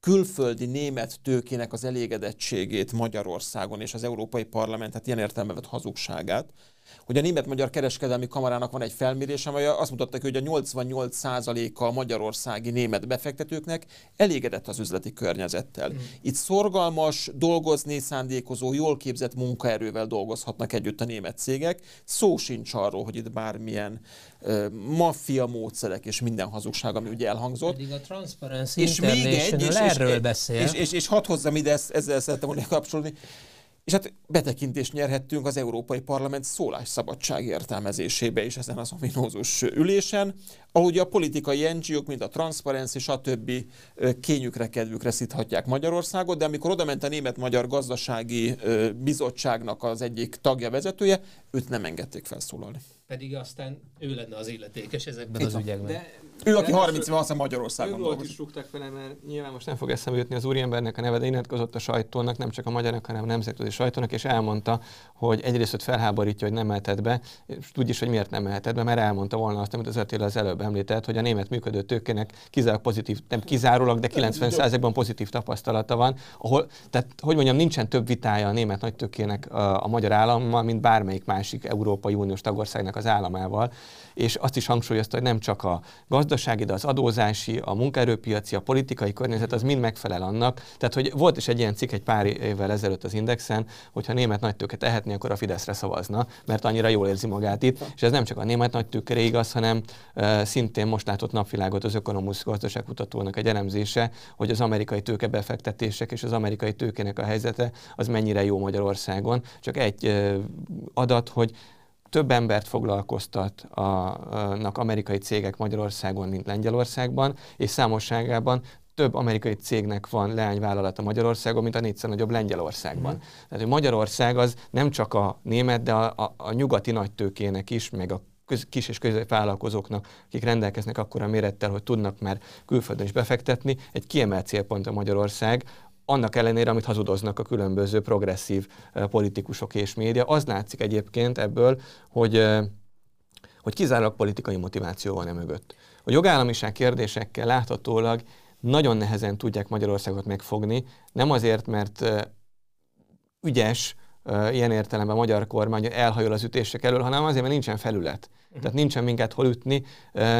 külföldi német tőkének az elégedettségét Magyarországon és az Európai Parlament, hát ilyen értelme vett hazugságát, hogy a Német-Magyar Kereskedelmi Kamarának van egy felmérés, amely azt mutatta hogy a 88%-a a magyarországi német befektetőknek elégedett az üzleti környezettel. Mm. Itt szorgalmas, dolgozni szándékozó, jól képzett munkaerővel dolgozhatnak együtt a német cégek. Szó sincs arról, hogy itt bármilyen uh, maffia módszerek és minden hazugság, ami ugye elhangzott. Pedig a Transparency és még egy, és, erről és, beszél. És, és, és hadd hozzam ide, ezzel szerettem volna kapcsolni, és hát betekintést nyerhettünk az Európai Parlament szólásszabadság értelmezésébe is ezen az ominózus ülésen, ahogy a politikai NGO-k, mint a Transparency, stb. kényükre, kedvükre szíthatják Magyarországot, de amikor odament a Német-Magyar Gazdasági Bizottságnak az egyik tagja, vezetője, őt nem engedték felszólalni. Pedig aztán ő lenne az illetékes ezekben Itt az ügyekben. De ő, aki 30 éve azt Magyarországon dolgozik. is rúgtak vele, mert nyilván most nem fog eszembe jutni az úriembernek a neve, de iratkozott a sajtónak, nem csak a magyarnak, hanem a nemzetközi sajtónak, és elmondta, hogy egyrészt hogy felháborítja, hogy nem mehetett be, és tudj is, hogy miért nem mehetett be, mert elmondta volna azt, amit az Attila az előbb említett, hogy a német működő tőkének kizárólag pozitív, nem kizárólag, de 90%-ban pozitív tapasztalata van, ahol, tehát hogy mondjam, nincsen több vitája a német nagytőkének a, a magyar állammal, mint bármelyik másik Európai Uniós tagországnak az államával és azt is hangsúlyozta, hogy nem csak a gazdasági, de az adózási, a munkaerőpiaci, a politikai környezet az mind megfelel annak. Tehát, hogy volt is egy ilyen cikk egy pár évvel ezelőtt az Indexen, hogyha német nagytőke tehetné, akkor a Fideszre szavazna, mert annyira jól érzi magát itt. És ez nem csak a német nagytőkére igaz, hanem uh, szintén most látott napvilágot az Ökonomusz gazdaságkutatónak egy elemzése, hogy az amerikai tőkebefektetések és az amerikai tőkének a helyzete az mennyire jó Magyarországon. Csak egy uh, adat, hogy több embert foglalkoztat a, a, amerikai cégek Magyarországon, mint Lengyelországban, és számosságában több amerikai cégnek van leányvállalata Magyarországon, mint a négyszer nagyobb Lengyelországban. Mm. Tehát, hogy Magyarország az nem csak a német, de a, a, a nyugati nagytőkének is, meg a köz, kis és középvállalkozóknak, akik rendelkeznek akkora mérettel, hogy tudnak már külföldön is befektetni, egy kiemelt célpont a Magyarország, annak ellenére, amit hazudoznak a különböző progresszív eh, politikusok és média. Az látszik egyébként ebből, hogy, eh, hogy kizárólag politikai motiváció van e mögött. A jogállamiság kérdésekkel láthatólag nagyon nehezen tudják Magyarországot megfogni, nem azért, mert eh, ügyes, ilyen értelemben a magyar kormány elhajol az ütések elől, hanem azért, mert nincsen felület. Uh-huh. Tehát nincsen minket hol ütni,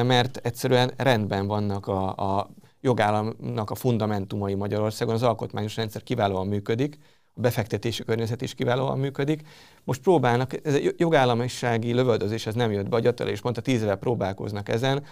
mert egyszerűen rendben vannak a, a jogállamnak a fundamentumai Magyarországon, az alkotmányos rendszer kiválóan működik, a befektetési környezet is kiválóan működik. Most próbálnak, ez a jogállamisági lövöldözés, ez nem jött be, a és mondta, tíz éve próbálkoznak ezen,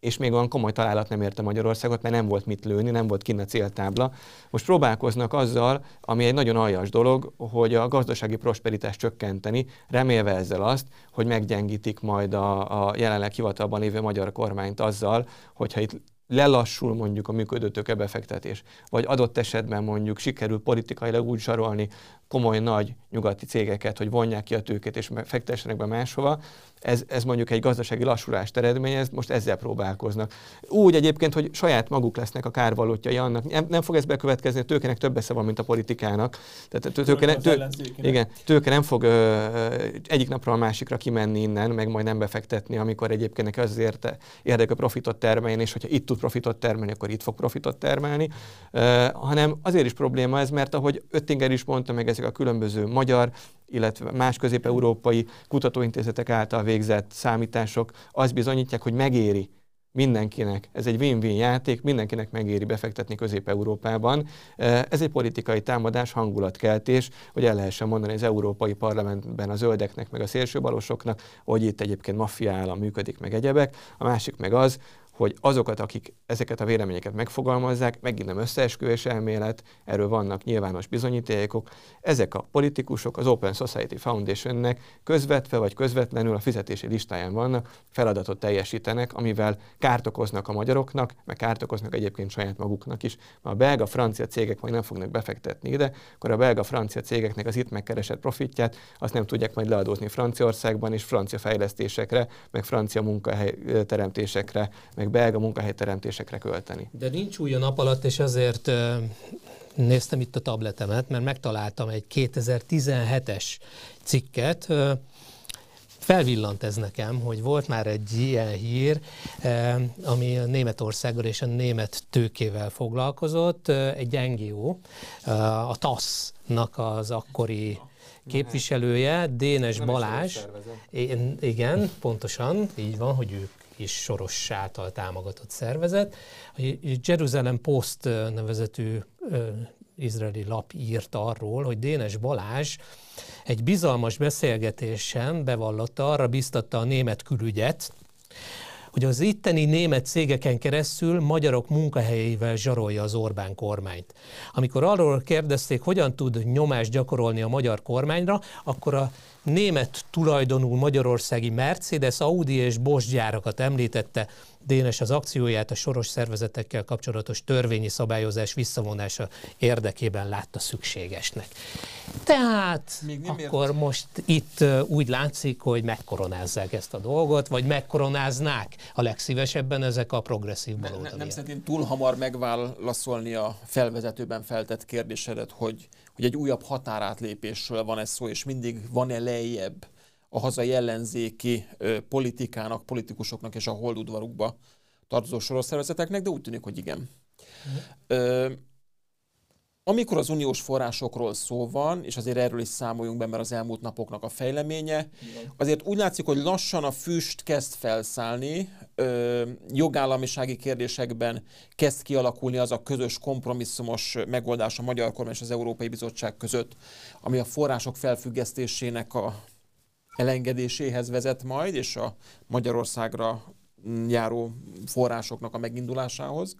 és még olyan komoly találat nem érte Magyarországot, mert nem volt mit lőni, nem volt kinn a céltábla. Most próbálkoznak azzal, ami egy nagyon aljas dolog, hogy a gazdasági prosperitást csökkenteni, remélve ezzel azt, hogy meggyengítik majd a, a jelenleg hivatalban lévő magyar kormányt azzal, hogyha itt lelassul mondjuk a működőtőke befektetés, vagy adott esetben mondjuk sikerül politikailag úgy zsarolni komoly nagy nyugati cégeket, hogy vonják ki a tőkét és fektessenek be máshova, ez, ez mondjuk egy gazdasági lassulást eredményez, most ezzel próbálkoznak. Úgy egyébként, hogy saját maguk lesznek a kárvalótjai annak, nem, nem fog ez bekövetkezni, a tőkének több esze van, mint a politikának. Tehát a tőke, ne, tő, igen, tőke nem fog ö, egyik napról a másikra kimenni innen, meg majd nem befektetni, amikor egyébként neki az érte, érdeke profitot termelni, és hogyha itt tud profitot termelni, akkor itt fog profitot termelni, ö, hanem azért is probléma ez, mert ahogy Öttinger is mondta, meg ezek a különböző magyar, illetve más közép-európai kutatóintézetek által végzett számítások azt bizonyítják, hogy megéri mindenkinek, ez egy win-win játék, mindenkinek megéri befektetni Közép-Európában. Ez egy politikai támadás, hangulatkeltés, hogy el lehessen mondani az Európai Parlamentben a zöldeknek, meg a szélsőbalosoknak, hogy itt egyébként maffia állam működik, meg egyebek. A másik meg az, hogy azokat, akik ezeket a véleményeket megfogalmazzák, megint nem összeesküvés elmélet, erről vannak nyilvános bizonyítékok, ezek a politikusok az Open Society Foundationnek közvetve vagy közvetlenül a fizetési listáján vannak, feladatot teljesítenek, amivel kárt okoznak a magyaroknak, meg kárt okoznak egyébként saját maguknak is. Ha a belga-francia cégek majd nem fognak befektetni ide, akkor a belga-francia cégeknek az itt megkeresett profitját azt nem tudják majd leadózni Franciaországban és francia fejlesztésekre, meg francia munkahelyteremtésekre, meg belga munkahelyteremtésekre költeni. De nincs új a nap alatt, és azért néztem itt a tabletemet, mert megtaláltam egy 2017-es cikket, felvillant ez nekem, hogy volt már egy ilyen hír, ami a Németországgal és a német tőkével foglalkozott, egy NGO, a TASZ-nak az akkori képviselője, Dénes Balázs. Igen, pontosan, így van, hogy ők is Soros által támogatott szervezet. A Jerusalem Post nevezetű izraeli lap írt arról, hogy Dénes Balázs egy bizalmas beszélgetésen bevallotta, arra biztatta a német külügyet, hogy az itteni német cégeken keresztül magyarok munkahelyeivel zsarolja az Orbán kormányt. Amikor arról kérdezték, hogyan tud nyomást gyakorolni a magyar kormányra, akkor a német tulajdonú magyarországi Mercedes, Audi és Bosch gyárakat említette, Dénes az akcióját a soros szervezetekkel kapcsolatos törvényi szabályozás visszavonása érdekében látta szükségesnek. Tehát Még akkor ért. most itt úgy látszik, hogy megkoronázzák ezt a dolgot, vagy megkoronáznák a legszívesebben ezek a progresszív baloldaliak. Ne, nem szeretném túl hamar megválaszolni a felvezetőben feltett kérdésedet, hogy, hogy egy újabb határátlépésről van ez szó, és mindig van-e lejjebb a hazai ellenzéki ö, politikának, politikusoknak és a holdudvarukba tartozó sorosszervezeteknek, de úgy tűnik, hogy igen. Ö, amikor az uniós forrásokról szó van, és azért erről is számoljunk be, mert az elmúlt napoknak a fejleménye, azért úgy látszik, hogy lassan a füst kezd felszállni, ö, jogállamisági kérdésekben kezd kialakulni az a közös kompromisszumos megoldás a Magyar Kormány és az Európai Bizottság között, ami a források felfüggesztésének a elengedéséhez vezet majd, és a Magyarországra járó forrásoknak a megindulásához.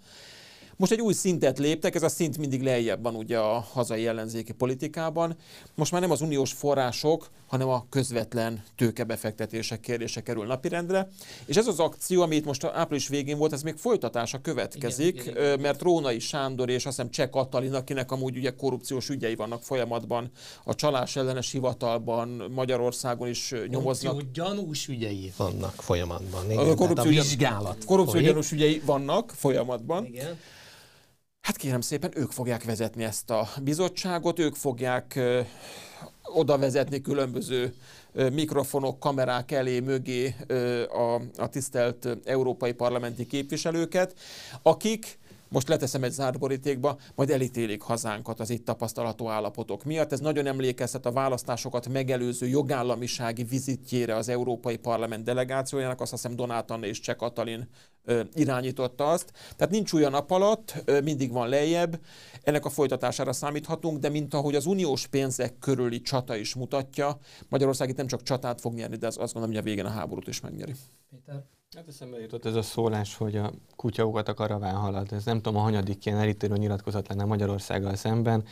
Most egy új szintet léptek, ez a szint mindig lejjebb van ugye a hazai ellenzéki politikában. Most már nem az uniós források, hanem a közvetlen tőkebefektetések kérdése kerül napirendre. És ez az akció, ami itt most április végén volt, ez még folytatása következik, igen, igen, igen. mert Rónai Sándor és azt hiszem Cseh Katalin, akinek amúgy ugye korrupciós ügyei vannak folyamatban, a csalás ellenes hivatalban, Magyarországon is nyomoznak. Korrupció gyanús ügyei vannak folyamatban. Igen, a korrupció, a vizsgálat. Korrupció gyanús ügyei vannak folyamatban. Igen. Hát kérem szépen, ők fogják vezetni ezt a bizottságot, ők fogják oda vezetni különböző mikrofonok, kamerák elé, mögé a, a tisztelt európai parlamenti képviselőket, akik most leteszem egy zárt borítékba, majd elítélik hazánkat az itt tapasztalható állapotok miatt. Ez nagyon emlékeztet a választásokat megelőző jogállamisági vizitjére az Európai Parlament delegációjának, azt hiszem Donát Anna és Cseh Katalin irányította azt. Tehát nincs olyan nap alatt, mindig van lejjebb, ennek a folytatására számíthatunk, de mint ahogy az uniós pénzek körüli csata is mutatja, Magyarország itt nem csak csatát fog nyerni, de az azt gondolom, hogy a végén a háborút is megnyeri. Péter? Hát eszembe jutott ez a szólás, hogy a kutya ugat a karaván halad. Ez nem tudom, a hanyadik ilyen elítélő nyilatkozat lenne Magyarországgal szemben,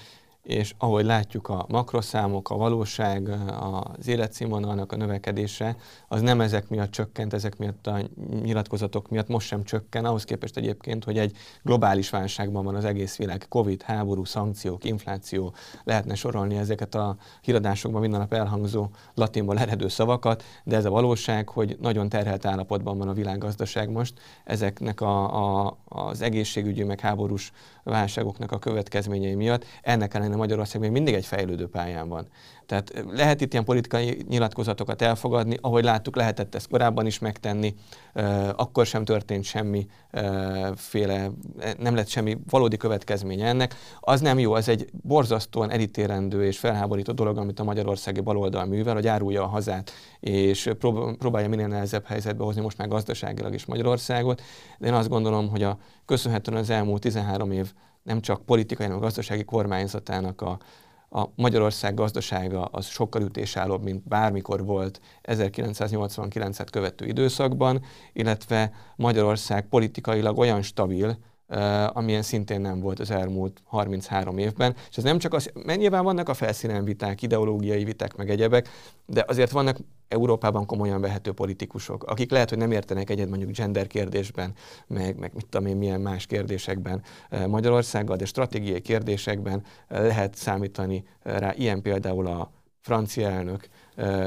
és ahogy látjuk a makroszámok, a valóság, az életszínvonalnak a növekedése, az nem ezek miatt csökkent, ezek miatt a nyilatkozatok miatt most sem csökken, ahhoz képest egyébként, hogy egy globális válságban van az egész világ, Covid, háború, szankciók, infláció, lehetne sorolni ezeket a híradásokban minden nap elhangzó latinból eredő szavakat, de ez a valóság, hogy nagyon terhelt állapotban van a világgazdaság most, ezeknek a, a, az egészségügyi meg háborús válságoknak a következményei miatt, ennek ellenére Magyarország még mindig egy fejlődő pályán van. Tehát lehet itt ilyen politikai nyilatkozatokat elfogadni, ahogy láttuk, lehetett ezt korábban is megtenni, akkor sem történt semmi féle, nem lett semmi valódi következménye ennek. Az nem jó, az egy borzasztóan elítélendő és felháborító dolog, amit a magyarországi baloldal művel, hogy árulja a hazát, és próbálja minél nehezebb helyzetbe hozni most már gazdaságilag is Magyarországot. De én azt gondolom, hogy a köszönhetően az elmúlt 13 év nem csak politikai, hanem a gazdasági kormányzatának a, a Magyarország gazdasága az sokkal ütésállóbb, mint bármikor volt 1989-et követő időszakban, illetve Magyarország politikailag olyan stabil, amilyen szintén nem volt az elmúlt 33 évben. És ez nem csak az, nyilván vannak a felszínen viták, ideológiai viták, meg egyebek, de azért vannak Európában komolyan vehető politikusok, akik lehet, hogy nem értenek egyet mondjuk gender kérdésben, meg, meg mit tudom én, milyen más kérdésekben Magyarországgal, de stratégiai kérdésekben lehet számítani rá, ilyen például a francia elnök,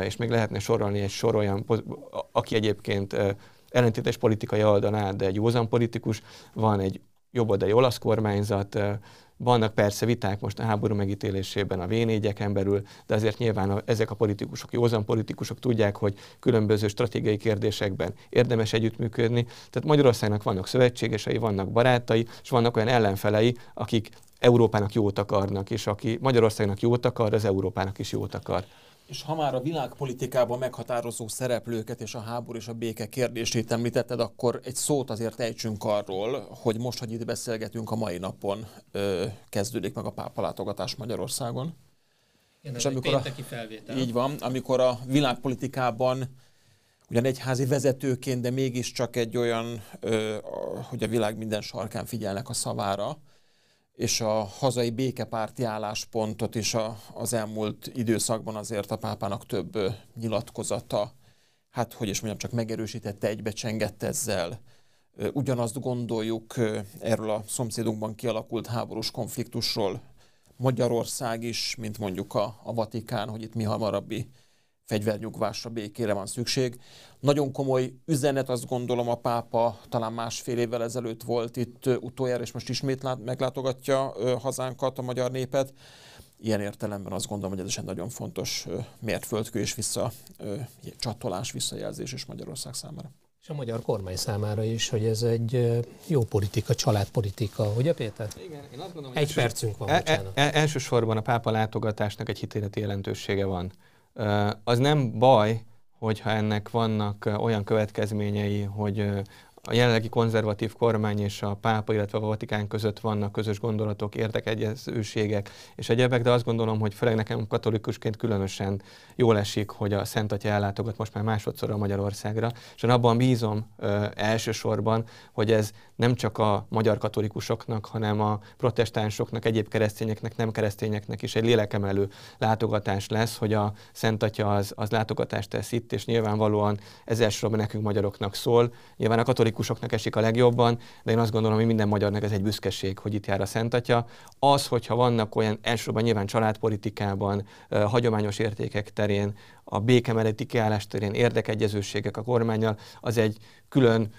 és még lehetne sorolni egy sor olyan, aki egyébként ellentétes politikai oldalán, de egy józan politikus, van egy jobboldali olasz kormányzat, vannak persze viták most a háború megítélésében a v belül, de azért nyilván a, ezek a politikusok, józan politikusok tudják, hogy különböző stratégiai kérdésekben érdemes együttműködni. Tehát Magyarországnak vannak szövetségesei, vannak barátai, és vannak olyan ellenfelei, akik Európának jót akarnak, és aki Magyarországnak jót akar, az Európának is jót akar. És ha már a világpolitikában meghatározó szereplőket és a háború és a béke kérdését említetted, akkor egy szót azért ejtsünk arról, hogy most, hogy itt beszélgetünk a mai napon, ö, kezdődik meg a pápa látogatás Magyarországon. Igen, és amikor a, felvétel. Így van, amikor a világpolitikában ugyan egyházi vezetőként, de mégiscsak egy olyan, ö, hogy a világ minden sarkán figyelnek a szavára, és a hazai békepárti álláspontot is a, az elmúlt időszakban azért a pápának több nyilatkozata, hát hogy is mondjam, csak megerősítette, egybecsengett ezzel. Ugyanazt gondoljuk erről a szomszédunkban kialakult háborús konfliktusról Magyarország is, mint mondjuk a, a Vatikán, hogy itt mi hamarabbi fegyvernyugvásra, békére van szükség. Nagyon komoly üzenet, azt gondolom a pápa talán másfél évvel ezelőtt volt itt utoljára, és most ismét lát, meglátogatja hazánkat, a magyar népet. Ilyen értelemben azt gondolom, hogy ez is egy nagyon fontos mértföldkő és vissza, csatolás, visszajelzés is Magyarország számára. És a magyar kormány számára is, hogy ez egy jó politika, családpolitika, ugye Péter? Igen, én azt gondolom, hogy Egy percünk van, e, e, e, Elsősorban a pápa látogatásnak egy hitéleti jelentősége van az nem baj, hogyha ennek vannak olyan következményei, hogy a jelenlegi konzervatív kormány és a pápa, illetve a Vatikán között vannak közös gondolatok, érdekegyezőségek és egyebek, de azt gondolom, hogy főleg nekem katolikusként különösen jól esik, hogy a Szent Atya ellátogat most már másodszor a Magyarországra, és én abban bízom ö, elsősorban, hogy ez nem csak a magyar katolikusoknak, hanem a protestánsoknak, egyéb keresztényeknek, nem keresztényeknek is egy lélekemelő látogatás lesz, hogy a Szent Atya az, az látogatást tesz itt, és nyilvánvalóan ez elsősorban nekünk magyaroknak szól. Nyilván a katolikusoknak esik a legjobban, de én azt gondolom, hogy minden magyarnak ez egy büszkeség, hogy itt jár a Szent Atya. Az, hogyha vannak olyan elsősorban nyilván családpolitikában, hagyományos értékek terén, a béke melletti kiállás terén érdekegyezőségek a kormányjal, az egy külön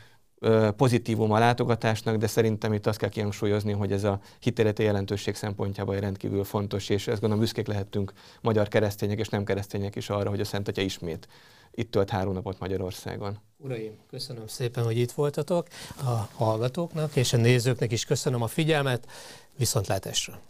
pozitívum a látogatásnak, de szerintem itt azt kell kihangsúlyozni, hogy ez a hitéleti jelentőség szempontjából rendkívül fontos, és ezt gondolom büszkék lehetünk magyar keresztények és nem keresztények is arra, hogy a Szent Atya ismét itt tölt három napot Magyarországon. Uraim, köszönöm szépen, hogy itt voltatok. A hallgatóknak és a nézőknek is köszönöm a figyelmet. Viszontlátásra!